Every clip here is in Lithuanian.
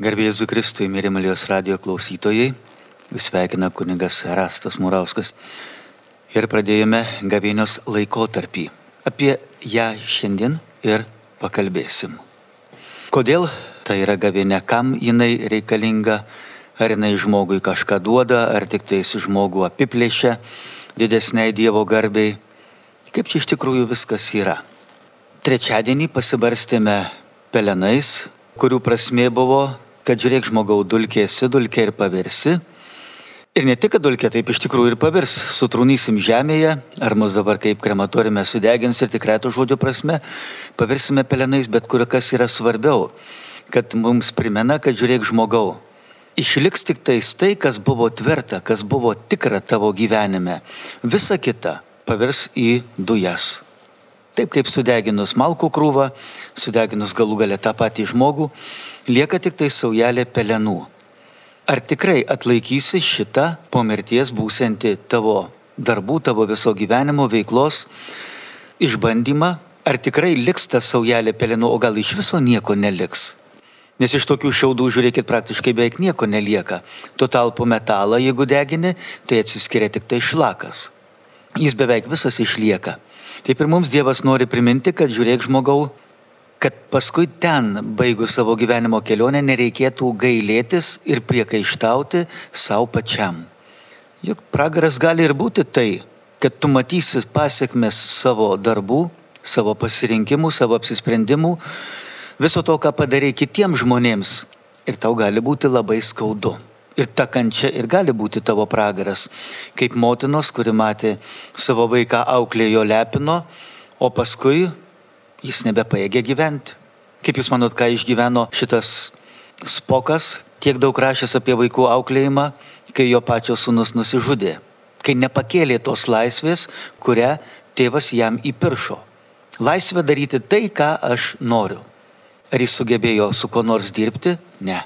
Garbėjai Zukristui, mėly Marijos radio klausytojai, jūs sveikina kunigas Rastas Murauskas. Ir pradėjome gavėnios laikotarpį. Apie ją šiandien ir pakalbėsim. Kodėl tai yra gavėnė, kam jinai reikalinga, ar jinai žmogui kažką duoda, ar tik tai su žmogu apiplėšia didesniai Dievo garbiai. Kaip čia iš tikrųjų viskas yra. Trečiadienį pasibarstėme pelenais, kurių prasme buvo kad žiūrėk žmogau, dulkė esi, dulkė ir pavirsi. Ir ne tik, kad dulkė taip iš tikrųjų ir pavirs, sutrūnysim žemėje, ar mus dabar kaip krematorime sudegins ir tikrai to žodžio prasme, pavirsime pelenais, bet kur kas yra svarbiau, kad mums primena, kad žiūrėk žmogau, išliks tik tais tai, kas buvo tvirta, kas buvo tikra tavo gyvenime. Visa kita pavirs į dujas. Taip kaip sudeginus malkų krūvą, sudeginus galų galę tą patį žmogų, lieka tik tai saujelė pelenų. Ar tikrai atlaikysi šitą po mirties būsianti tavo darbų, tavo viso gyvenimo veiklos išbandymą? Ar tikrai liks ta saujelė pelenų, o gal iš viso nieko neliks? Nes iš tokių šiaudų, žiūrėkit, praktiškai beveik nieko nelieka. Tuo talpu metalą, jeigu degini, tai atsiskiria tik tai šlakas. Jis beveik visas išlieka. Taip ir mums Dievas nori priminti, kad žiūrėk žmogau, kad paskui ten, baigus savo gyvenimo kelionę, nereikėtų gailėtis ir priekaištauti savo pačiam. Juk pragaras gali ir būti tai, kad tu matysi pasiekmes savo darbų, savo pasirinkimų, savo apsisprendimų, viso to, ką padarai kitiems žmonėms. Ir tau gali būti labai skaudu. Ir ta kančia ir gali būti tavo pragaras. Kaip motinos, kuri matė savo vaiką auklėjo lepino, o paskui jis nebepaėgė gyventi. Kaip Jūs manot, ką išgyveno šitas spokas, tiek daug rašęs apie vaikų auklėjimą, kai jo pačios sunus nusižudė, kai nepakėlė tos laisvės, kurią tėvas jam įpiršo. Laisvė daryti tai, ką aš noriu. Ar jis sugebėjo su ko nors dirbti? Ne.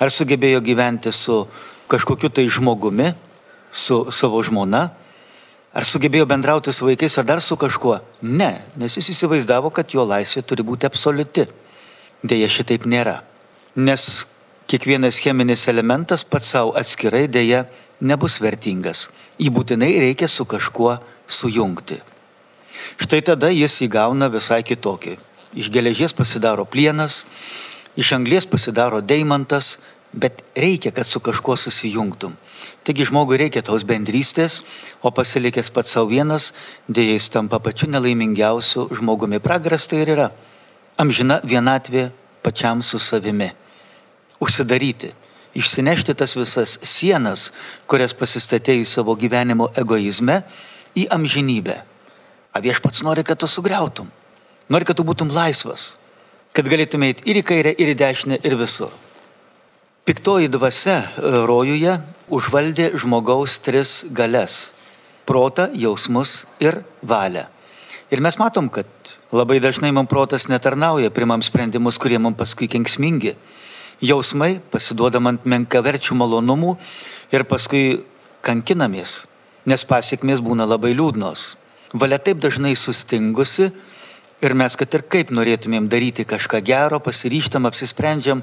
Ar sugebėjo gyventi su kažkokiu tai žmogumi, su savo žmona? Ar sugebėjo bendrauti su vaikais ar dar su kažkuo? Ne, nes jis įsivaizdavo, kad jo laisvė turi būti absoliuti. Deja, šitaip nėra. Nes kiekvienas cheminis elementas pats savo atskirai dėja nebus vertingas. Jį būtinai reikia su kažkuo sujungti. Štai tada jis įgauna visai kitokį. Iš geležies pasidaro plienas, iš anglės pasidaro deimantas, bet reikia, kad su kažkuo susijungtum. Taigi žmogui reikia tos bendrystės, o pasilikęs pats savo vienas, dėja jis tampa pačiu nelaimingiausiu žmogumi. Pragaras tai ir yra. Amžina vienatvė pačiam su savimi. Užsidaryti, išsinešti tas visas sienas, kurias pasistatėjai savo gyvenimo egoizme, į amžinybę. A viešpats nori, kad tu sugriautum. Nori, kad tu būtum laisvas. Kad galėtumėt ir į kairę, ir į dešinę, ir visur. Piktoji dvasia e, rojuje užvaldė žmogaus tris galės - protą, jausmus ir valią. Ir mes matom, kad labai dažnai mums protas netarnauja, primam sprendimus, kurie mums paskui kenksmingi. Jausmai pasiduodamant menkaverčių malonumų ir paskui kankinamės, nes pasiekmės būna labai liūdnos. Valia taip dažnai sustingusi, Ir mes, kad ir kaip norėtumėm daryti kažką gero, pasiryštam, apsisprendžiam,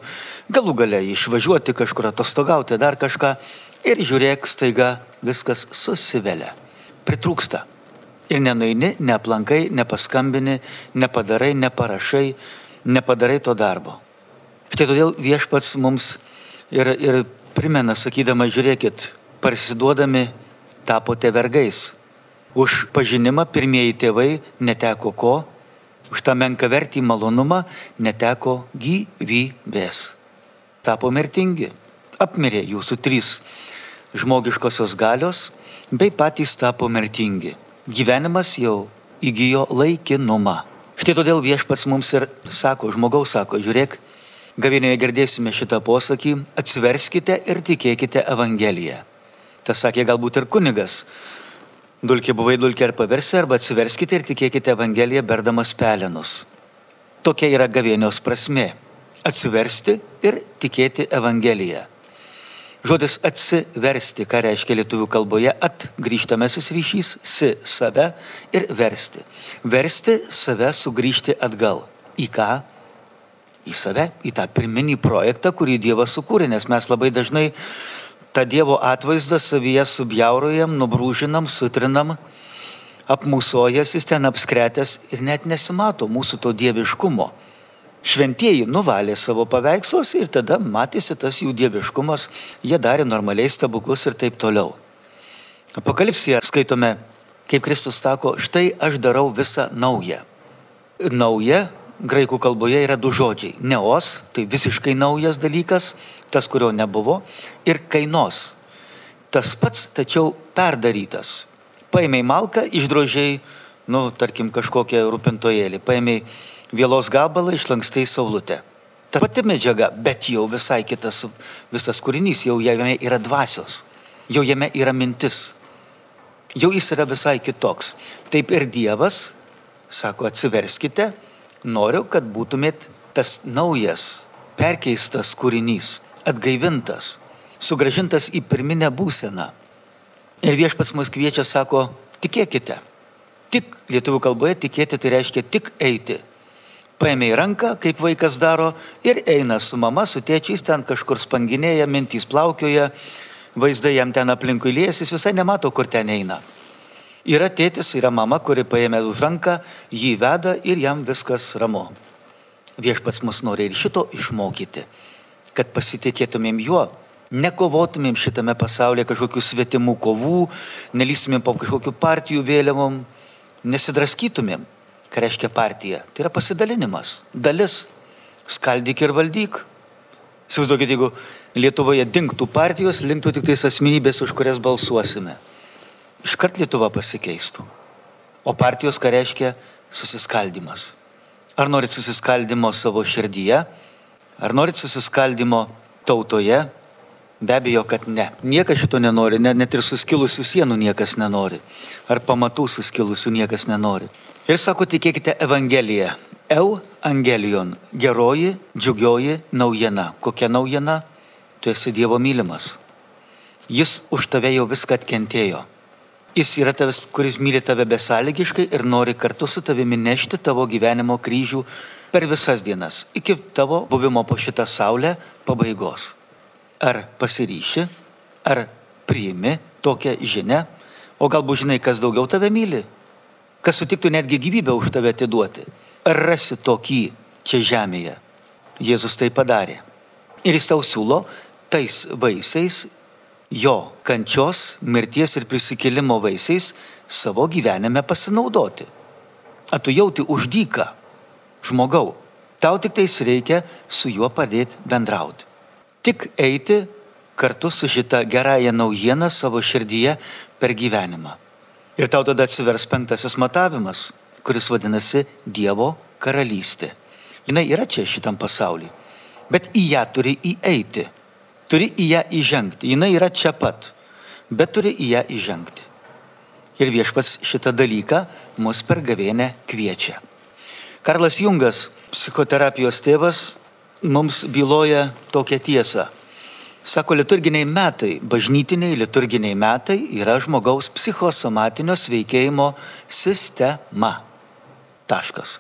galų gale išvažiuoti kažkur atostogauti, dar kažką. Ir žiūrėk, staiga viskas susivelia. Pritrūksta. Ir nenuini, neaplankai, nepaskambini, nepadarai, neparašai, nepadarai to darbo. Štai todėl viešpats mums ir, ir primena, sakydama, žiūrėkit, parsiduodami tapote vergais. Už pažinimą pirmieji tėvai neteko ko? Už tą menkavertį malonumą neteko gyvybės. Tapo mirtingi, apmirė jūsų trys žmogiškosios galios, bei patys tapo mirtingi. Gyvenimas jau įgyjo laikinumą. Štai todėl viešpats mums ir sako, žmogaus sako, žiūrėk, gavinėje girdėsime šitą posakį, atsiverskite ir tikėkite Evangeliją. Tas sakė galbūt ir kunigas, Dulkė buvai dulkė ar paversi, arba atsiverskite ir tikėkite Evangeliją berdamas pelenus. Tokia yra gavėnios prasme - atsiversti ir tikėti Evangeliją. Žodis atsiversti, ką reiškia lietuvių kalboje, atgrįžtamasis ryšys, si save ir versti. Versti save sugrįžti atgal. Į ką? į save, į tą pirminį projektą, kurį Dievas sukūrė, nes mes labai dažnai tą Dievo atvaizdą savyje subjaurojam, nubrūžinam, sutrinam, apmusojas jis ten apskretęs ir net nesimato mūsų to dieviškumo. Šventieji nuvalė savo paveikslus ir tada matėsi tas jų dieviškumas, jie darė normaliai stebuklus ir taip toliau. Apokalipsija skaitome, kaip Kristus sako, štai aš darau visą naują. Nauja graikų kalboje yra du žodžiai. Neos, tai visiškai naujas dalykas, tas, kurio nebuvo, ir kainos. Tas pats, tačiau perdarytas. Paėmėjai malką, išdrožiai, nu, tarkim, kažkokią rūpintojėlį, paėmėjai vėlos gabalą, išlankstai saulutę. Ta pati medžiaga, bet jau visai kitas visas kūrinys, jau jame yra dvasios, jau jame yra mintis, jau jis yra visai kitoks. Taip ir Dievas sako, atsiverskite, noriu, kad būtumėt tas naujas, perkeistas kūrinys, atgaivintas, sugražintas į pirminę būseną. Ir viešpats mus kviečia, sako, tikėkite. Tik lietuvių kalboje tikėti tai reiškia tik eiti. Paėmė į ranką, kaip vaikas daro, ir eina su mama, su tėčiais, ten kažkur spanginėja, mintys plaukioja, vaizdai jam ten aplinkui lėsis, visai nemato, kur ten eina. Yra tėtis, yra mama, kuri paėmė už ranką, jį veda ir jam viskas ramu. Viešpats mus nori ir šito išmokyti, kad pasitikėtumėm juo, nekovotumėm šitame pasaulyje kažkokių svetimų kovų, nelystumėm po kažkokių partijų vėliavom, nesidraskytumėm, ką reiškia partija. Tai yra pasidalinimas, dalis, skaldyk ir valdyk. Įsivaizduokit, jeigu Lietuvoje dinktų partijos, linktų tik tais asmenybės, už kurias balsuosime iškart Lietuva pasikeistų. O partijos ką reiškia susiskaldimas. Ar norit susiskaldimo savo širdyje, ar norit susiskaldimo tautoje? Be abejo, kad ne. Niekas šito nenori, net, net ir suskilusių sienų niekas nenori. Ar pamatų suskilusių niekas nenori. Ir sako, tikėkite Evangeliją. Eu angelion. Geroji, džiugioji naujiena. Kokia naujiena? Tu esi Dievo mylimas. Jis už tave jau viską atkentėjo. Jis yra tavas, kuris myli tave besąlygiškai ir nori kartu su tavimi nešti tavo gyvenimo kryžių per visas dienas, iki tavo buvimo po šitą saulę pabaigos. Ar pasiryši, ar priimi tokią žinę, o galbūt žinai, kas daugiau tave myli, kas sutiktų netgi gyvybę už tave atiduoti. Ar rasi tokį čia žemėje? Jėzus tai padarė. Ir jis tau siūlo tais vaisiais jo kančios, mirties ir prisikėlimo vaisiais savo gyvenime pasinaudoti. A tu jauti uždyką žmogau, tau tik tais reikia su juo padėti bendrauti. Tik eiti kartu su šita gerąją naujieną savo širdyje per gyvenimą. Ir tau tada atsivers penktasis matavimas, kuris vadinasi Dievo karalystė. Jis yra čia šitam pasauliu, bet į ją turi įeiti turi į ją įžengti. Jis yra čia pat, bet turi į ją įžengti. Ir viešpats šitą dalyką mus per gavėnę kviečia. Karlas Jungas, psichoterapijos tėvas, mums byloja tokią tiesą. Sako, liturginiai metai, bažnytiniai liturginiai metai yra žmogaus psichosomatinio sveikėjimo sistema. Taškas.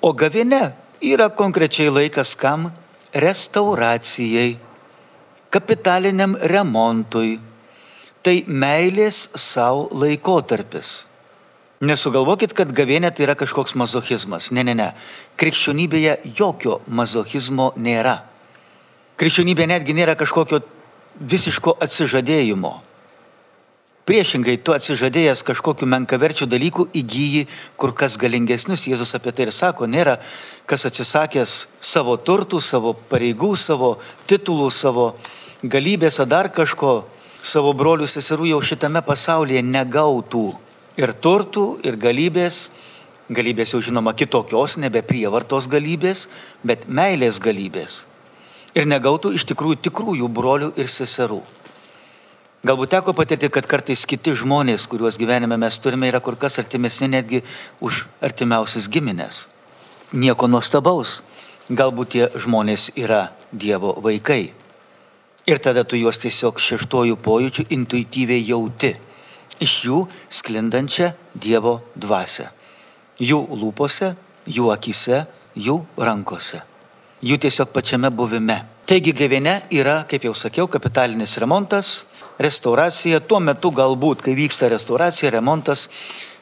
O gavėne yra konkrečiai laikas kam? Restauracijai kapitaliniam remontui. Tai meilės savo laikotarpis. Nesugalvokit, kad gavėnė tai yra kažkoks mazochizmas. Ne, ne, ne. Krikščionybėje jokio mazochizmo nėra. Krikščionybė netgi nėra kažkokio visiško atsižadėjimo. Priešingai, tu atsižadėjęs kažkokiu menkaverčiu dalyku įgyji kur kas galingesnius. Jėzus apie tai ir sako, nėra kas atsisakęs savo turtų, savo pareigų, savo titulų, savo galybės ar dar kažko savo brolių seserų jau šitame pasaulyje negautų. Ir turtų, ir galybės, galybės jau žinoma kitokios, nebe prievartos galybės, bet meilės galybės. Ir negautų iš tikrųjų tikrųjų brolių ir seserų. Galbūt teko patirti, kad kartais kiti žmonės, kuriuos gyvenime mes turime, yra kur kas artimesni netgi už artimiausius giminės. Nieko nuostabaus. Galbūt tie žmonės yra Dievo vaikai. Ir tada tu juos tiesiog šeštojų pojūčių intuityviai jauti. Iš jų sklindančią Dievo dvasę. Jų lūpose, jų akise, jų rankose. jų tiesiog pačiame buvime. Taigi gavėne yra, kaip jau sakiau, kapitalinis remontas, restauracija. Tuo metu galbūt, kai vyksta restauracija, remontas,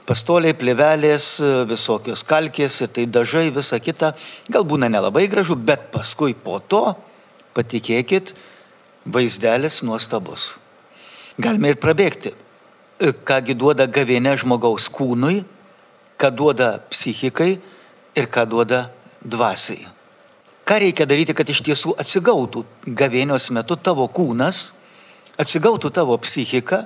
pastoliai, plevelės, visokios kalkės ir tai dažai, visa kita, gal būna nelabai gražu, bet paskui po to, patikėkit, vaizdelis nuostabus. Galime ir prabėgti. Kągi duoda gavėnė žmogaus kūnui, ką duoda psichikai ir ką duoda dvasiai. Ką reikia daryti, kad iš tiesų atsigautų gavėnios metu tavo kūnas, atsigautų tavo psichika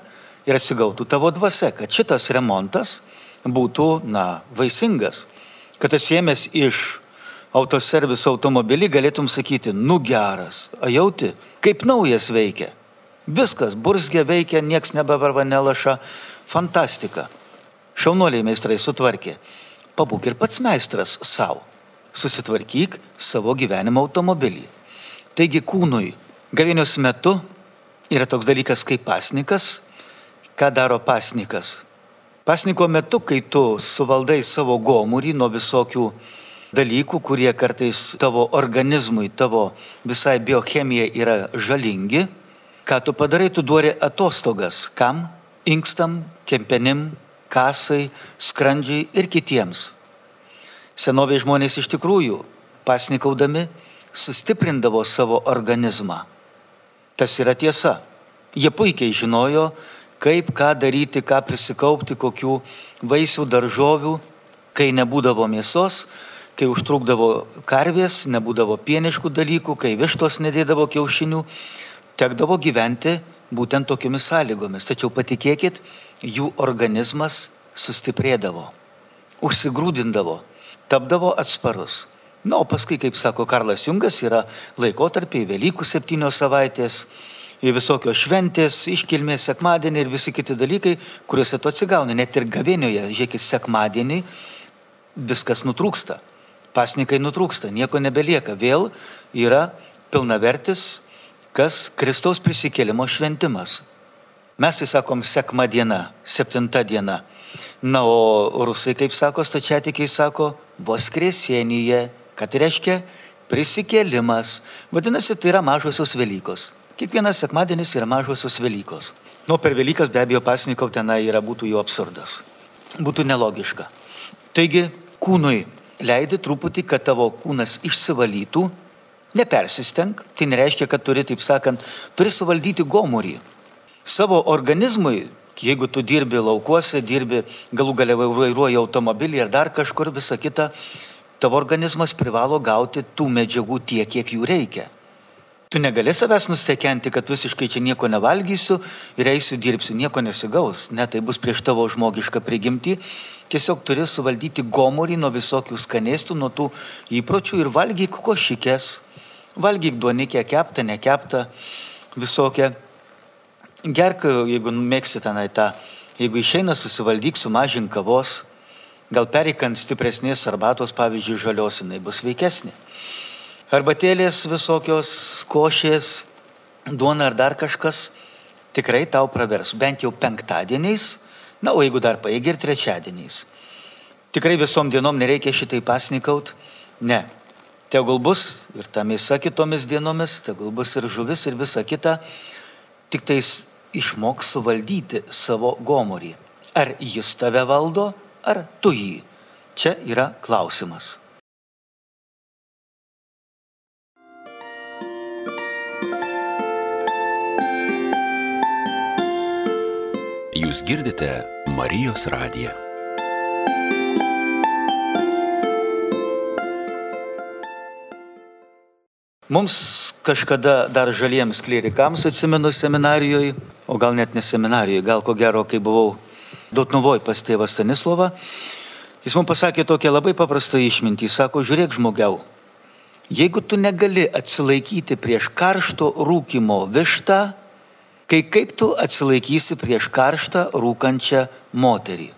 ir atsigautų tavo dvasia, kad šitas remontas būtų, na, vaisingas, kad atsiemęs iš autoserviso automobilį galėtum sakyti, nu geras, a jauti, kaip naujas veikia. Viskas, burzgė veikia, nieks nebevarva nelaša, fantastika. Šaunuoliai meistrai sutvarkė. Pabūk ir pats meistras savo. Susitvarkyk savo gyvenimo automobilį. Taigi kūnui gavėnios metu yra toks dalykas kaip pasnikas. Ką daro pasnikas? Pasniko metu, kai tu suvaldai savo gomurį nuo visokių dalykų, kurie kartais tavo organizmui, tavo visai biochemijai yra žalingi, ką tu padarai, tu duori atostogas. Kam? Inkstam, kempenim, kasai, skrandžiai ir kitiems. Senovės žmonės iš tikrųjų, pasnikaudami, sustiprindavo savo organizmą. Tas yra tiesa. Jie puikiai žinojo, kaip ką daryti, ką prisikaupti, kokių vaisių, daržovių, kai nebūdavo mėsos, kai užtrukdavo karvės, nebūdavo pieniškų dalykų, kai vištos nedėdavo kiaušinių, tekdavo gyventi būtent tokiomis sąlygomis. Tačiau patikėkit, jų organizmas sustiprėdavo, užsigrūdindavo, tapdavo atsparus. Na, o paskui, kaip sako Karlas Jungas, yra laikotarpiai Velykų septynios savaitės, visokios šventės, iškilmės, sekmadienį ir visi kiti dalykai, kuriuose tu atsigauni. Net ir gavėnioje, žiūrėkit, sekmadienį viskas nutrūksta. Pasnikai nutrūksta, nieko nebelieka. Vėl yra pilnavertis, kas Kristaus prisikėlimo šventimas. Mes tai sakom sekma diena, septinta diena. Na, o rusai, kaip sako, stačiatikiai sako, voskresienyje, kad reiškia prisikėlimas. Vadinasi, tai yra mažosios Velykos. Kiekvienas sekmadienis yra mažosios Velykos. Nu, per Velykas be abejo pasnikau tenai yra būtų jų absurdas. Būtų nelogiška. Taigi, kūnui leidi truputį, kad tavo kūnas išsivalytų, nepersistenk, tai nereiškia, kad turi, taip sakant, turi suvaldyti gomurį savo organizmui, jeigu tu dirbi laukuose, dirbi galų gale vairuoji automobilį ir dar kažkur visą kitą, tavo organizmas privalo gauti tų medžiagų tiek, kiek jų reikia. Tu negali savęs nustekenti, kad visiškai čia nieko nevalgysiu ir eisiu dirbsiu, nieko nesigaus. Ne, tai bus prieš tavo žmogišką prigimtį. Tiesiog turi suvaldyti gomorį nuo visokių skanėstų, nuo tų įpročių ir valgyk košikės. Valgyk duonikę keptą, nekeptą, visokią gerk, jeigu mėgsi tenai tą, jeigu išeina susivaldyk, sumažink kavos, gal pereikant stipresnės arbatos, pavyzdžiui, žalios, jinai bus veikesnė. Arbatėlės visokios, košės, duona ar dar kažkas tikrai tau pravers, bent jau penktadieniais, na, o jeigu dar paėgi ir trečiadieniais. Tikrai visom dienom nereikia šitai pasnikaut, ne. Tegul bus ir ta mėsa kitomis dienomis, tegul bus ir žuvis ir visa kita, tik tais išmok suvaldyti savo gomorį. Ar jis tave valdo, ar tu jį? Čia yra klausimas. Jūs girdite Marijos radiją. Mums kažkada dar žaliems klerikams atsimenu seminarijoje, o gal net ne seminarijoje, gal ko gero, kai buvau Dotnuvoj pas tėvą Stanislovą, jis mums pasakė tokią labai paprastą išmintį. Sako, žiūrėk žmogiau, jeigu tu negali atsilaikyti prieš karšto rūkimo vištą, kai kaip tu atsilaikysi prieš karštą rūkančią moterį.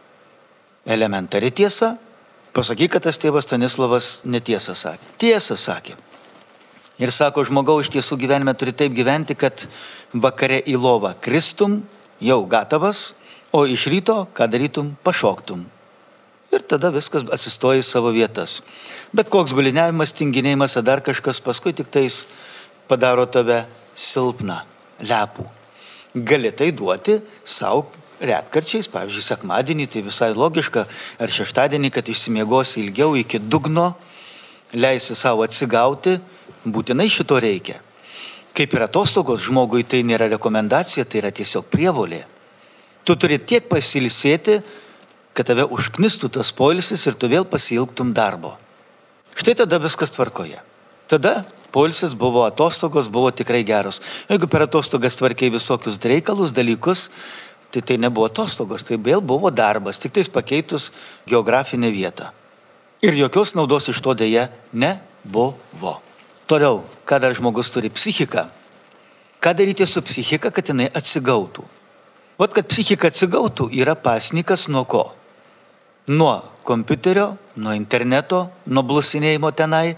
Elementari tiesa, pasakyk, kad tas tėvas Stanislavas netiesą sakė. Tiesą sakė. Ir sako, žmogau iš tiesų gyvenime turi taip gyventi, kad vakare į lovą kristum, jau gatavas, o iš ryto, ką darytum, pašoktum. ir tada viskas atsistoja į savo vietas. Bet koks guliniavimas, tinginėjimas ar dar kažkas paskui tik tais padaro tave silpną, lepų. Gali tai duoti savo retkarčiais, pavyzdžiui, sekmadienį, tai visai logiška, ar šeštadienį, kad išsimiegosi ilgiau iki dugno, leisi savo atsigauti, būtinai šito reikia. Kaip ir atostogos žmogui tai nėra rekomendacija, tai yra tiesiog prievolė. Tu turi tiek pasilisėti, kad tave užknistų tas polisis ir tu vėl pasilgtum darbo. Štai tada viskas tvarkoje. Tada polisis buvo atostogos, buvo tikrai geros. Jeigu per atostogas tvarkiai visokius reikalus, dalykus, tai tai nebuvo atostogos, tai vėl buvo darbas, tik tais pakeitus geografinę vietą. Ir jokios naudos iš to dėja nebuvo. Toliau, ką dar žmogus turi psichiką. Ką daryti su psichika, kad jinai atsigautų? Vat kad psichika atsigautų yra pasnikas nuo ko? nuo kompiuterio, nuo interneto, nuo blusinėjimo tenai,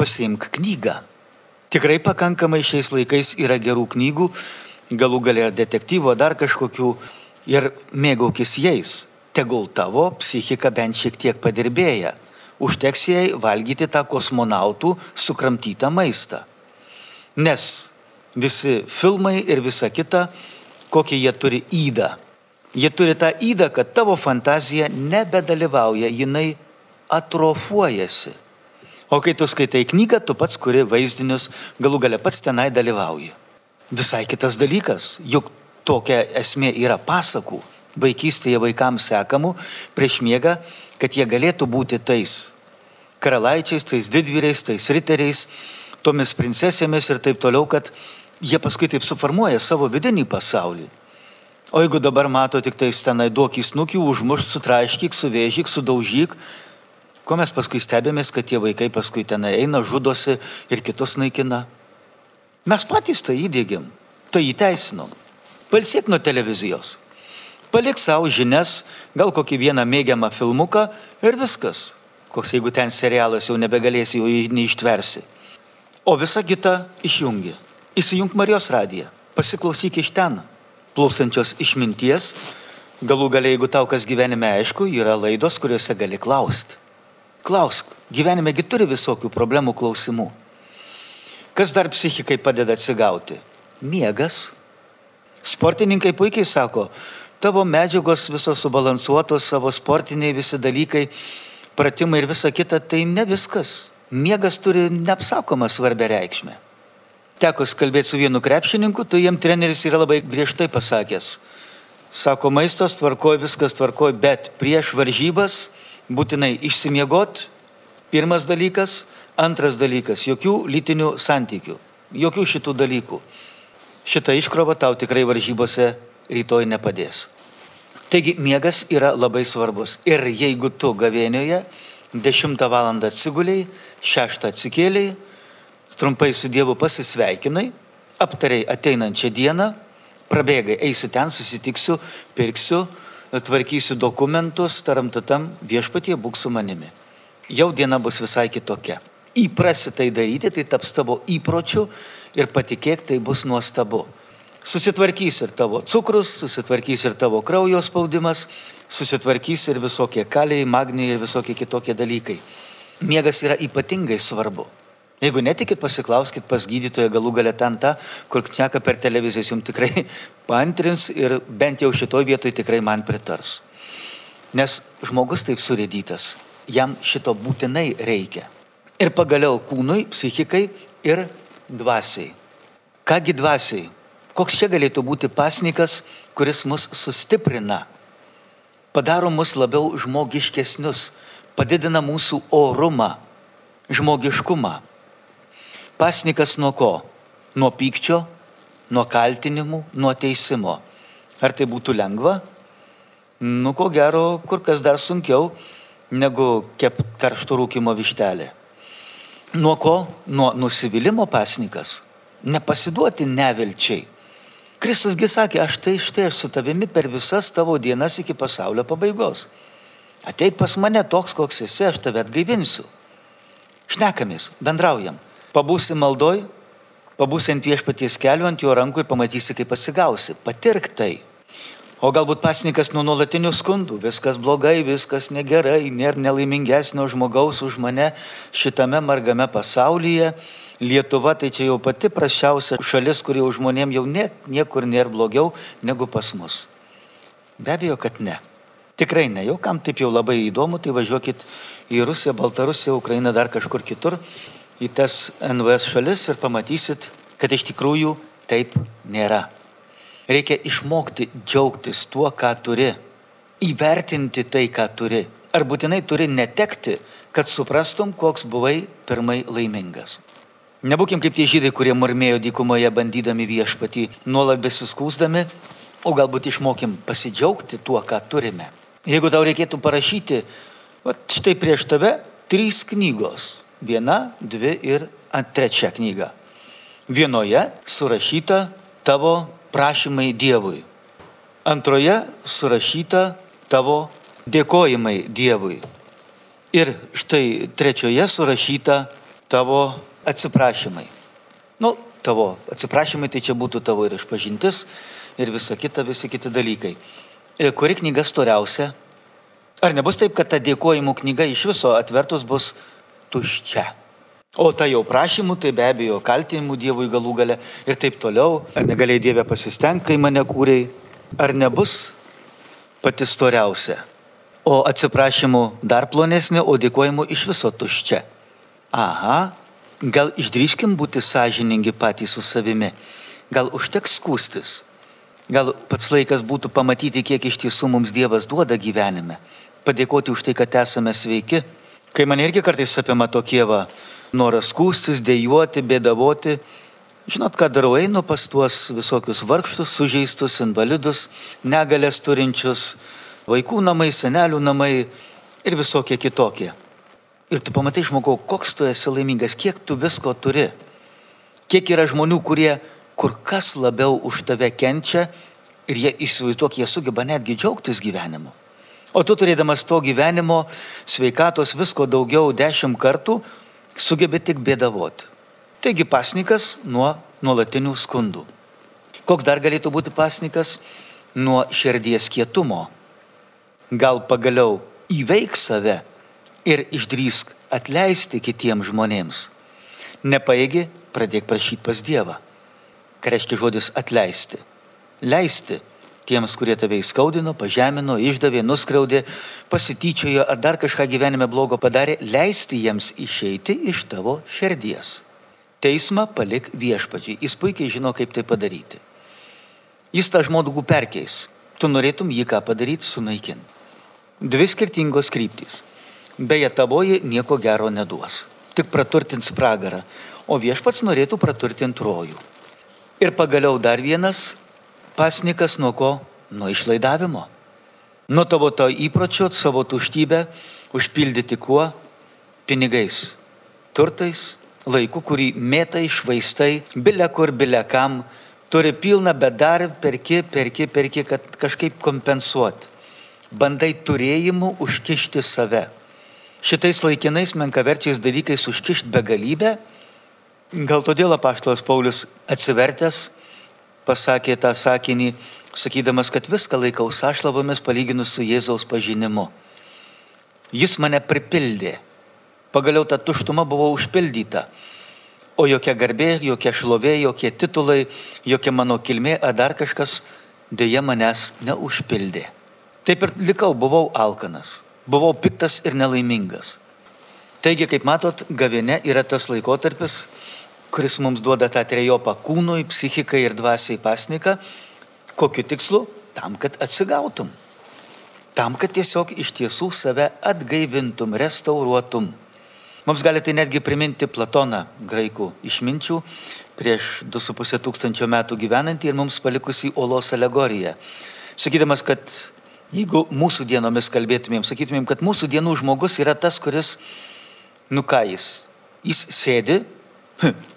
pasiimk knygą. Tikrai pakankamai šiais laikais yra gerų knygų, galų galia ar detektyvo, dar kažkokių ir mėgaukis jais. Tegul tavo psichika bent šiek tiek padirbėja. Užteks jai valgyti tą kosmonautų sukramtytą maistą. Nes visi filmai ir visa kita, kokį jie turi įdą Jie turi tą įdą, kad tavo fantazija nebedalyvauja, jinai atrofuojasi. O kai tu skaitai knygą, tu pats kuri vaizdinius, galų gale pats tenai dalyvauji. Visai kitas dalykas, juk tokia esmė yra pasakų, vaikystėje vaikams sekamų prieš miegą, kad jie galėtų būti tais karalaičiais, tais didvyriais, tais riteriais, tomis princesėmis ir taip toliau, kad jie paskui taip suformuoja savo vidinį pasaulį. O jeigu dabar mato tik tais tenai duok į snukį, užmušk, sutraiškyk, suvėžyk, sudaužyk, ko mes paskui stebėmės, kad tie vaikai paskui tenai eina, žudosi ir kitus naikina. Mes patys tai įdėgiam, tai įteisinom. Palsiek nuo televizijos. Palik savo žinias, gal kokį vieną mėgiamą filmuką ir viskas. Koks jeigu ten serialas jau nebegalėsi, jau neištversi. O visa kita išjungi. Įsijung Marijos radiją. Pasiklausyk iš ten plūstančios išminties, galų galiai, jeigu tau kas gyvenime aišku, yra laidos, kuriuose gali klausti. Klausk, gyvenimegi turi visokių problemų klausimų. Kas dar psichikai padeda atsigauti? Miegas. Sportininkai puikiai sako, tavo medžiagos visos subalansuotos, savo sportiniai visi dalykai, pratimai ir visa kita, tai ne viskas. Miegas turi neapsakomą svarbę reikšmę teko kalbėti su vienu krepšininku, tai jiem treneris yra labai griežtai pasakęs. Sako, maistas tvarkoj, viskas tvarkoj, bet prieš varžybas būtinai išsimiegot, pirmas dalykas, antras dalykas, jokių lytinių santykių, jokių šitų dalykų. Šitą iškrovą tau tikrai varžybose rytoj nepadės. Taigi miegas yra labai svarbus. Ir jeigu tu gavėnioje 10 val. atsiguliai, 6 atsikėliai, trumpai su Dievu pasisveikinai, aptariai ateinančią dieną, prabėgai, eisiu ten, susitiksiu, pirksiu, tvarkysiu dokumentus, taramtatam viešpatie būk su manimi. Jau diena bus visai kitokia. Įprasi tai daryti, tai taps tavo įpročiu ir patikėk, tai bus nuostabu. Susitvarkys ir tavo cukrus, susitvarkys ir tavo kraujo spaudimas, susitvarkys ir visokie kaliai, magniai ir visokie kitokie dalykai. Miegas yra ypatingai svarbu. Jeigu netikit, pasiklauskit pas gydytoją galų galę ten tą, kur kneka per televiziją, jums tikrai pantrins ir bent jau šitoj vietoj tikrai man pritars. Nes žmogus taip surėdytas, jam šito būtinai reikia. Ir pagaliau kūnui, psichikai ir dvasiai. Kągi dvasiai? Koks čia galėtų būti pasnikas, kuris mus sustiprina, padaro mus labiau žmogiškesnius, padidina mūsų orumą, žmogiškumą. Pasnikas nuo ko? Nuo pykčio, nuo kaltinimų, nuo teisimo. Ar tai būtų lengva? Nu, ko gero, kur kas dar sunkiau negu kep karšto rūkimo vištelė. Nuo ko? Nuo nusivylimmo pasnikas. Nepasiduoti nevilčiai. Kristusgi sakė, aš tai štai aš su tavimi per visas tavo dienas iki pasaulio pabaigos. Ateik pas mane toks, koks esi, aš tave atgaivinsiu. Šnekamės, bendraujam. Pabūsi maldoj, pabūsi ant viešpaties kelių, ant jo rankų ir pamatysi, kaip atsigausi. Patirk tai. O galbūt pasnikas nuo nuolatinių skundų, viskas blogai, viskas negerai, nėra nelaimingesnio žmogaus už mane šitame margame pasaulyje. Lietuva tai čia jau pati prašiausia šalis, kuri už žmonėm jau nie, niekur nėra blogiau negu pas mus. Be abejo, kad ne. Tikrai ne. Jau kam taip jau labai įdomu, tai važiuokit į Rusiją, Baltarusiją, Ukrainą, dar kažkur kitur, į tas NVS šalis ir pamatysit, kad iš tikrųjų taip nėra. Reikia išmokti džiaugtis tuo, ką turi, įvertinti tai, ką turi. Ar būtinai turi netekti, kad suprastum, koks buvai pirmai laimingas. Nebūkim kaip tie žydai, kurie murmėjo dykumoje bandydami viešpatį, nuolat besiskūsdami, o galbūt išmokim pasidžiaugti tuo, ką turime. Jeigu tau reikėtų parašyti, va štai prieš tave trys knygos. Viena, dvi ir trečia knyga. Vienoje surašyta tavo prašymai Dievui. Antroje surašyta tavo dėkojimai Dievui. Ir štai trečioje surašyta tavo atsiprašymai. Nu, tavo atsiprašymai tai čia būtų tavo ir išpažintis ir visa kita, visi kiti dalykai. Ir kuri knyga storiausia? Ar nebus taip, kad ta dėkojimų knyga iš viso atvertus bus tuščia? O tai jau prašymų, tai be abejo kaltinimų Dievui galų gale ir taip toliau. Ar negalėjai Dievę pasistengti, kai mane kūrėjai? Ar nebus pati storiausia? O atsiprašymų dar plonesnė, o dėkojimų iš viso tuščia. Aha, gal išdryškim būti sąžiningi patys su savimi. Gal užteks skūstis. Gal pats laikas būtų pamatyti, kiek iš tiesų mums Dievas duoda gyvenime. Padėkoti už tai, kad esame sveiki. Kai man irgi kartais apima tokie va noras skūstis, dėjuoti, bėdavoti. Žinot, ką darau, einu pas tuos visokius vargštus, sužeistus, invalidus, negalės turinčius, vaikų namai, senelių namai ir visokie kitokie. Ir tu pamatai žmogau, koks tu esi laimingas, kiek tu visko turi. Kiek yra žmonių, kurie kur kas labiau už tave kenčia ir jie įsivaizduok, jie sugeba netgi džiaugtis gyvenimu. O tu turėdamas to gyvenimo, sveikatos visko daugiau dešimt kartų, sugebė tik bėdavoti. Taigi pasnikas nuo nuolatinių skundų. Koks dar galėtų būti pasnikas? Nuo širdies kietumo. Gal pagaliau įveik save ir išdrįsk atleisti kitiems žmonėms. Nepaėgi, pradėk prašyti pas Dievą. Ką reiškia žodis atleisti? Leisti tiems, kurie tave įskaudino, pažemino, išdavė, nuskriaudė, pasityčiojo ar dar kažką gyvenime blogo padarė, leisti jiems išeiti iš tavo širdies. Teismą palik viešpačiai. Jis puikiai žino, kaip tai padaryti. Jis tą žmogų perkeis. Tu norėtum jį ką padaryti, sunaikinti. Dvi skirtingos kryptys. Beje, tavoji nieko gero neduos. Tik praturtins pragarą. O viešpats norėtų praturtinti rojų. Ir pagaliau dar vienas pasnikas nuo ko? Nuo išlaidavimo. Nuo tavo to įpročio savo tuštybę užpildyti kuo? Pinigais, turtais, laiku, kurį mėtai, švaistai, bile kur, bile kam, turi pilną, bet dar perki, perki, perki, kad kažkaip kompensuoti. Bandai turėjimu užkišti save. Šitais laikinais menkaverčiais dalykais užkišti begalybę. Gal todėl apaštalas Paulius atsivertęs pasakė tą sakinį, sakydamas, kad viską laikau sąšlavomis palyginus su Jėzaus pažinimu. Jis mane pripildė. Pagaliau ta tuštuma buvo užpildyta. O jokia garbė, jokia šlovė, jokie titulai, jokia mano kilmė ar dar kažkas dėja manęs neužpildė. Taip ir likau, buvau alkanas, buvau piktas ir nelaimingas. Taigi, kaip matot, gavėne yra tas laikotarpis, kuris mums duoda tą trejopą kūnui, psichikai ir dvasiai pasniką. Kokiu tikslu? Tam, kad atsigautum. Tam, kad tiesiog iš tiesų save atgaivintum, restauruotum. Mums gali tai netgi priminti Platoną, graikų išminčių, prieš 2,5 tūkstančio metų gyvenantį ir mums palikusi olos alegoriją. Sakydamas, kad jeigu mūsų dienomis kalbėtumėm, sakytumėm, kad mūsų dienų žmogus yra tas, kuris, nu ką jis, jis sėdi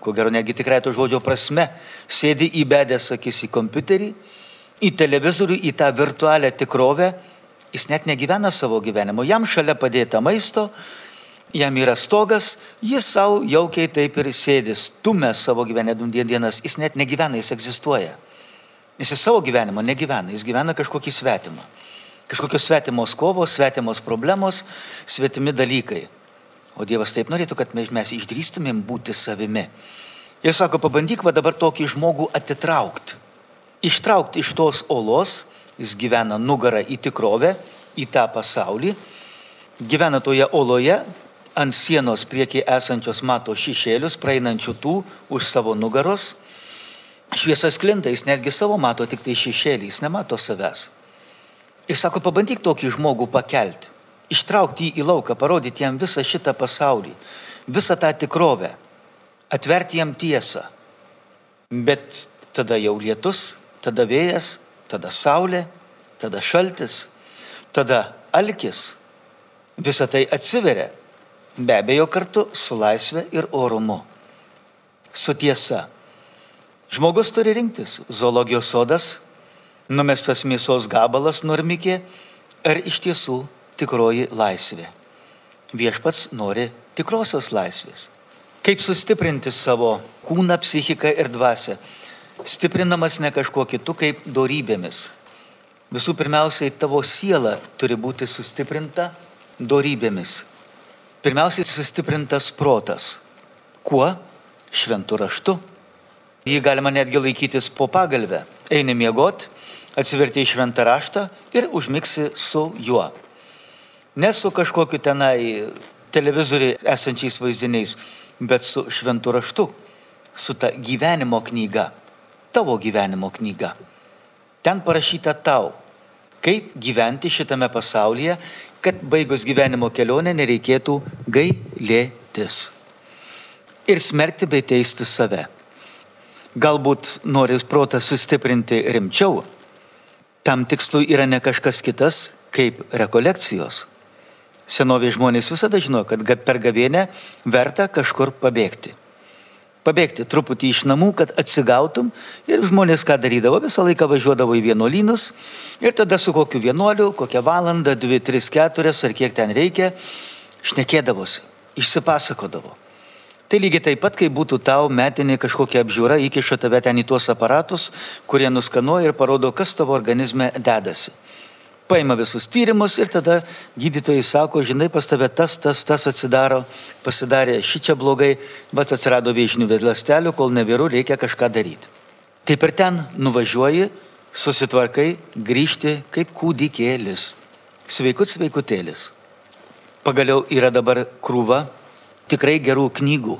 ko gero negi tikrai to žodžio prasme, sėdi įbedęs akis į kompiuterį, į televizorių, į tą virtualią tikrovę, jis net negyvena savo gyvenimo, jam šalia padėta maisto, jam yra stogas, jis savo jaukiai taip ir sėdis, tumė savo gyvenimą dienas, jis net negyvena, jis egzistuoja. Jis savo gyvenimo negyvena, jis gyvena kažkokį svetimą. Kažkokios svetimos kovos, svetimos problemos, svetimi dalykai. O Dievas taip norėtų, kad mes išdrįstumėm būti savimi. Ir sako, pabandyk va dabar tokį žmogų atitraukti. Ištraukti iš tos olos, jis gyvena nugarą į tikrovę, į tą pasaulį, gyvena toje oloje, ant sienos priekiai esančios mato šešėlius, praeinančių tų už savo nugaros. Šviesas klinta, jis netgi savo mato tik tai šešėlį, jis nemato savęs. Ir sako, pabandyk tokį žmogų pakelti, ištraukti jį į lauką, parodyti jam visą šitą pasaulį, visą tą tikrovę, atverti jam tiesą. Bet tada jau lietus, tada vėjas, tada saulė, tada šaltis, tada alkis. Visą tai atsiveria Be abejo kartu su laisvė ir orumu. Su tiesa. Žmogus turi rinktis zoologijos sodas, numestas mėsos gabalas normikė ar iš tiesų tikroji laisvė. Viešpats nori tikrosios laisvės. Kaip sustiprinti savo kūną, psichiką ir dvasę? Stiprinamas ne kažkuo kitu kaip dorybėmis. Visų pirmiausiai tavo siela turi būti sustiprinta dorybėmis. Pirmiausiai sustiprintas protas. Kuo? Šventų raštu. Jį galima netgi laikytis po pagalbę. Eini miegot, atsiverti į šventą raštą ir užmigsi su juo. Ne su kažkokiu tenai televizoriui esančiais vaizdiniais, bet su šventų raštu, su ta gyvenimo knyga, tavo gyvenimo knyga. Ten parašyta tau, kaip gyventi šitame pasaulyje kad baigus gyvenimo kelionę nereikėtų gailėtis ir smerkti bei teisti save. Galbūt nori protą sustiprinti rimčiau, tam tikslui yra ne kažkas kitas kaip rekolekcijos. Senovės žmonės visada žino, kad per gavienę verta kažkur pabėgti pabėgti truputį iš namų, kad atsigautum. Ir žmonės ką darydavo, visą laiką važiuodavo į vienuolynus ir tada su kokiu vienuoliu, kokią valandą, dvi, tris, keturias ar kiek ten reikia, šnekėdavosi, išsipasakodavo. Tai lygiai taip pat, kai būtų tau metinė kažkokia apžiūra, įkiša tave ten į tuos aparatus, kurie nuskanuoja ir parodo, kas tavo organizme dedasi paima visus tyrimus ir tada gydytojai sako, žinai, pas tave tas, tas, tas atsidaro, pasidarė ši čia blogai, bet atsirado vėžinių ląstelių, kol neviru, reikia kažką daryti. Taip ir ten nuvažiuoji, susitvarkai, grįžti kaip kūdikėlis, sveikut sveikutėlis. Pagaliau yra dabar krūva tikrai gerų knygų,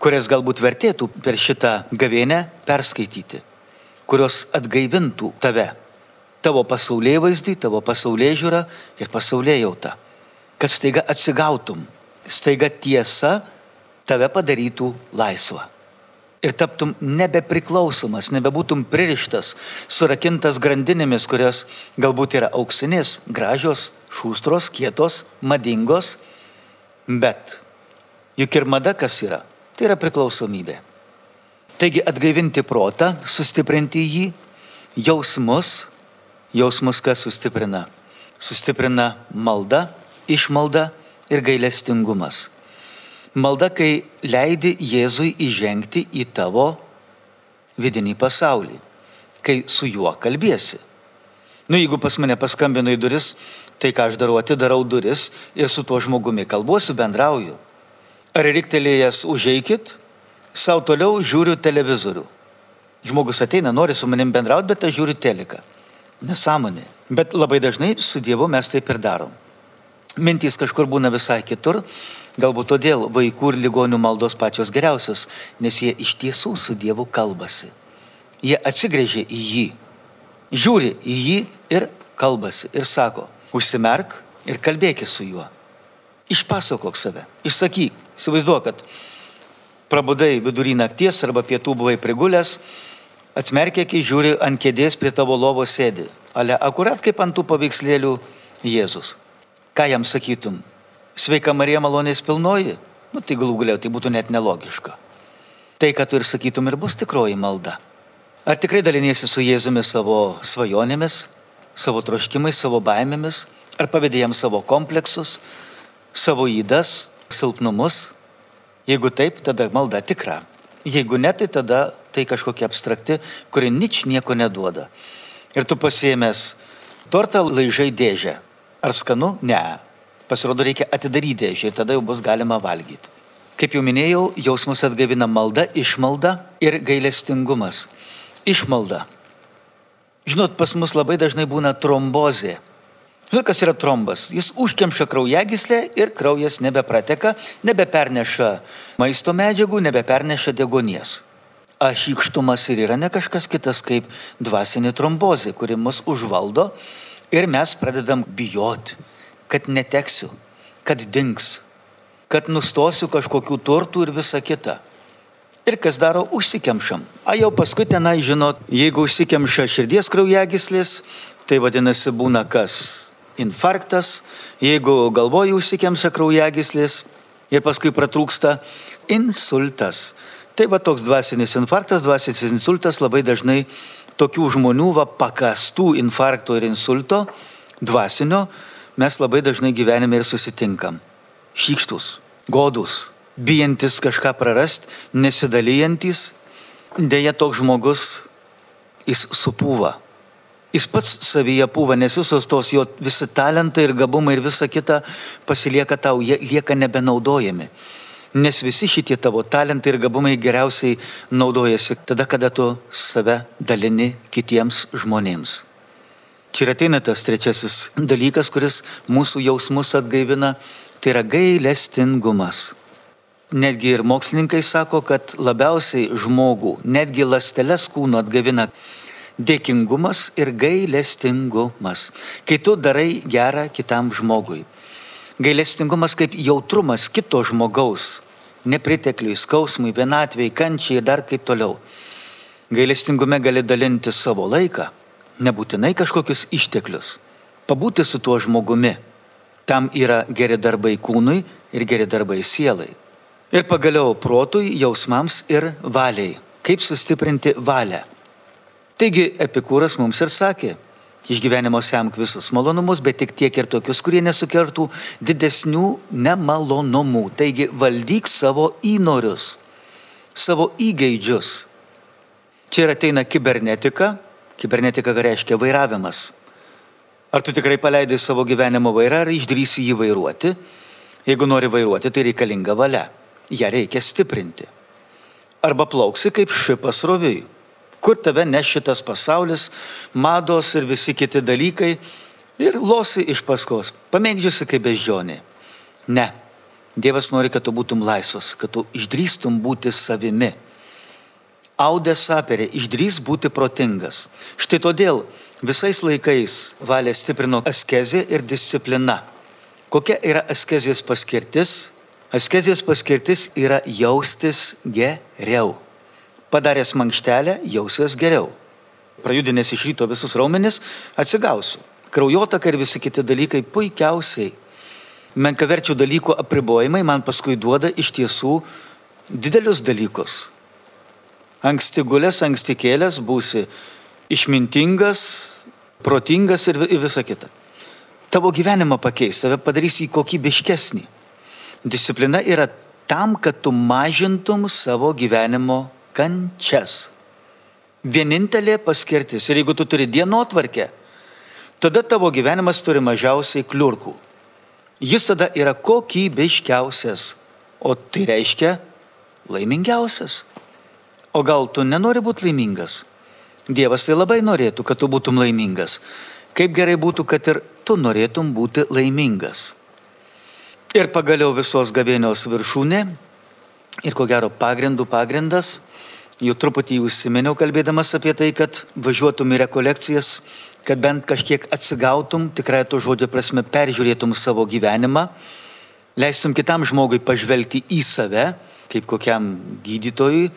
kurias galbūt vertėtų per šitą gavėnę perskaityti, kurios atgaivintų tave tavo pasaulyje vaizdį, tavo pasaulyje žiūrą ir pasaulyje jautą. Kad staiga atsigautum, staiga tiesa tave padarytų laisvą. Ir taptum nebepriklausomas, nebebūtum pririštas, surakintas grandinėmis, kurios galbūt yra auksinės, gražios, šūstros, kietos, madingos, bet juk ir mada kas yra? Tai yra priklausomybė. Taigi atgaivinti protą, sustiprinti jį, jausmus, jausmus kas sustiprina? Sustiprina malda, išmalda ir gailestingumas. Malda, kai leidi Jėzui įžengti į tavo vidinį pasaulį, kai su juo kalbėsi. Nu, jeigu pas mane paskambino į duris, tai ką aš darau, atidarau duris ir su tuo žmogumi kalbuosiu, bendrauju. Ar riktelėjęs užeikit, savo toliau žiūriu televizorių. Žmogus ateina, nori su manim bendrauti, bet aš žiūriu teleką nesąmonė. Bet labai dažnai su Dievu mes taip ir darom. Mintys kažkur būna visai kitur, galbūt todėl vaikų ir ligonių maldos pačios geriausios, nes jie iš tiesų su Dievu kalbasi. Jie atsigrėžia į jį, žiūri į jį ir kalbasi ir sako, užsimerk ir kalbėki su juo. Išpasakok save, išsakyk, įsivaizduok, kad prabudai vidury nakties arba pietų buvai prigulęs, Atsmerkė, kai žiūri ant kėdės prie tavo lovos sėdi. Ale akurat kaip ant tų paveikslėlių Jėzus. Ką jam sakytum? Sveika Marija malonės pilnoji? Nu tai galų galiau tai būtų net nelogiška. Tai, ką tu ir sakytum, ir bus tikroji malda. Ar tikrai daliniesi su Jėzumi savo svajonėmis, savo troškimais, savo baimėmis? Ar pavydė jam savo kompleksus, savo įdas, silpnumus? Jeigu taip, tada malda tikra. Jeigu ne, tai tada tai kažkokia abstrakti, kuri nič nieko neduoda. Ir tu pasiemęs tortą laižai dėžę. Ar skanu? Ne. Pasirodo, reikia atidaryti dėžę ir tada jau bus galima valgyti. Kaip jau minėjau, jausmus atgavina malda, išmalda ir gailestingumas. Išmalda. Žinot, pas mus labai dažnai būna trombozė. Žinot, kas yra trombas? Jis užkemša kraujagyslę ir kraujas nebeprateka, nebeperneša maisto medžiagų, nebeperneša degonies. Ašykštumas ir yra ne kažkas kitas kaip dvasinė trombozė, kuri mus užvaldo ir mes pradedam bijoti, kad neteksiu, kad dings, kad nustosiu kažkokių turtų ir visa kita. Ir kas daro, užsikemšam. A jau paskui tenai, žinot, jeigu užsikemša širdies kraujagyslės, tai vadinasi būna kas? Infarktas, jeigu galvoje užsikemša kraujagyslės ir paskui pratrūksta insultas. Tai va toks dvasinis infarktas, dvasinis insultas labai dažnai tokių žmonių, va pakastų infarkto ir insulto, dvasinio, mes labai dažnai gyvenime ir susitinkam. Šykštus, godus, bijantis kažką prarast, nesidalyjantis, dėja toks žmogus, jis supūva. Jis pats savyje pūva, nes visos tos jo visi talentai ir gabumai ir visa kita pasilieka tau, jie lieka nebenaudojami. Nes visi šitie tavo talentai ir gabumai geriausiai naudojasi tada, kada tu save dalini kitiems žmonėms. Čia ir ateina tas trečiasis dalykas, kuris mūsų jausmus atgaivina, tai yra gailestingumas. Netgi ir mokslininkai sako, kad labiausiai žmogų, netgi lasteles kūno atgavina dėkingumas ir gailestingumas, kai tu darai gerą kitam žmogui. Gailestingumas kaip jautrumas kito žmogaus, nepritekliui, skausmui, vienatvėjai, kančiai ir dar kaip toliau. Gailestingume gali dalinti savo laiką, nebūtinai kažkokius išteklius, pabūti su tuo žmogumi. Tam yra geri darbai kūnui ir geri darbai sielai. Ir pagaliau protui, jausmams ir valiai. Kaip sustiprinti valią? Taigi Epikūras mums ir sakė, iš gyvenimo semk visus malonumus, bet tik tiek ir tokius, kurie nesukertų didesnių nemalonumų. Taigi valdyk savo įnorius, savo įgeidžius. Čia ir ateina kibernetika. Kibernetika reiškia vairavimas. Ar tu tikrai paleidai savo gyvenimo vairą, ar išdrysi jį vairuoti? Jeigu nori vairuoti, tai reikalinga valia ją reikia stiprinti. Arba plauksi kaip šipas roviui. Kur tave ne šitas pasaulis, mados ir visi kiti dalykai ir losi iš paskos, pamėgdžiusi kaip bežionė. Ne. Dievas nori, kad tu būtum laisvas, kad tu išdrįstum būti savimi. Audė saperė, išdrys būti protingas. Štai todėl visais laikais valė stiprino askezė ir disciplina. Kokia yra askezijos paskirtis? Askezijos paskirtis yra jaustis geriau. Padaręs mankštelę, jausiuos geriau. Prajudinės iš ryto visus raumenis, atsigausiu. Kraujotaka ir visi kiti dalykai puikiausiai. Menkaverčių dalykų apribojimai man paskui duoda iš tiesų didelius dalykus. Anksti gulės, anksti kėlės būsi išmintingas, protingas ir visa kita. Tavo gyvenimą pakeis, tave padarys į kokybiškesnį. Disciplina yra tam, kad tu mažintum savo gyvenimo kančias. Vienintelė paskirtis. Ir jeigu tu turi dienotvarkę, tada tavo gyvenimas turi mažiausiai kliurkų. Jis tada yra kokybiškiausias, o tai reiškia laimingiausias. O gal tu nenori būti laimingas? Dievas tai labai norėtų, kad tu būtum laimingas. Kaip gerai būtų, kad ir tu norėtum būti laimingas. Ir pagaliau visos gavėnios viršūnė ir ko gero pagrindų pagrindas, jau truputį užsiminiau kalbėdamas apie tai, kad važiuotum į rekolekcijas, kad bent kažkiek atsigautum, tikrai to žodžio prasme peržiūrėtum savo gyvenimą, leistum kitam žmogui pažvelgti į save, kaip kokiam gydytojui,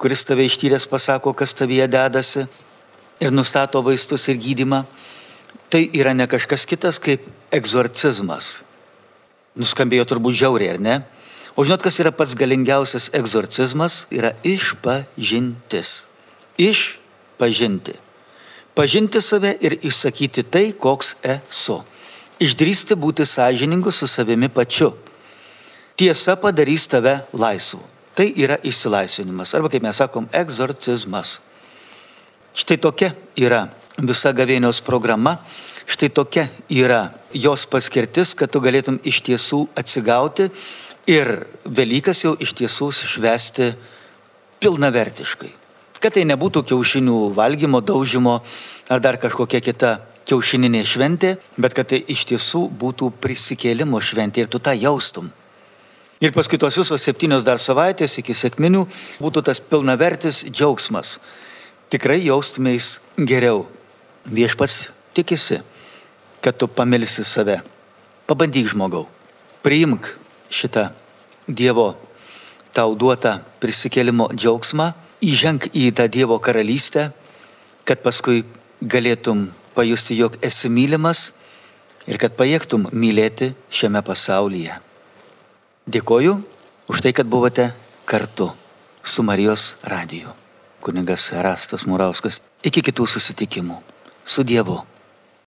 kuris tave ištyręs pasako, kas tavyje dedasi ir nustato vaistus ir gydimą. Tai yra ne kažkas kitas kaip egzorcizmas Nuskambėjo turbūt žiauriai, ar ne? O žinot, kas yra pats galingiausias egzorcizmas? Yra išpažintis. Išpažinti. Pažinti save ir išsakyti tai, koks esu. Išdrysti būti sąžiningu su savimi pačiu. Tiesa padarys tave laisvu. Tai yra išsilaisvinimas, arba kaip mes sakom, egzorcizmas. Štai tokia yra visa gavėnios programa, štai tokia yra jos paskirtis, kad tu galėtum iš tiesų atsigauti ir Velykas jau iš tiesų švesti pilnavertiškai. Kad tai nebūtų kiaušinių valgymo, daužimo ar dar kažkokia kita kiaušininė šventė, bet kad tai iš tiesų būtų prisikėlimo šventė ir tu tą jaustum. Ir paskui tos visos septynios dar savaitės iki sėkminių būtų tas pilnavertis džiaugsmas. Tikrai jaustumės geriau. Viešpats tikisi, kad tu pamilsi save. Pabandyk žmogau. Priimk šitą Dievo tau duotą prisikėlimo džiaugsmą, įženk į tą Dievo karalystę, kad paskui galėtum pajusti, jog esi mylimas ir kad pajėgtum mylėti šiame pasaulyje. Dėkoju už tai, kad buvote kartu su Marijos radiju. Kunigas Rastas Murauskas. Iki kitų susitikimų. Su Dievu.